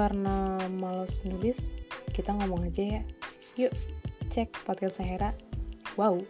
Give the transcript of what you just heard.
Karena males nulis, kita ngomong aja ya. Yuk, cek podcast Sahera. Wow,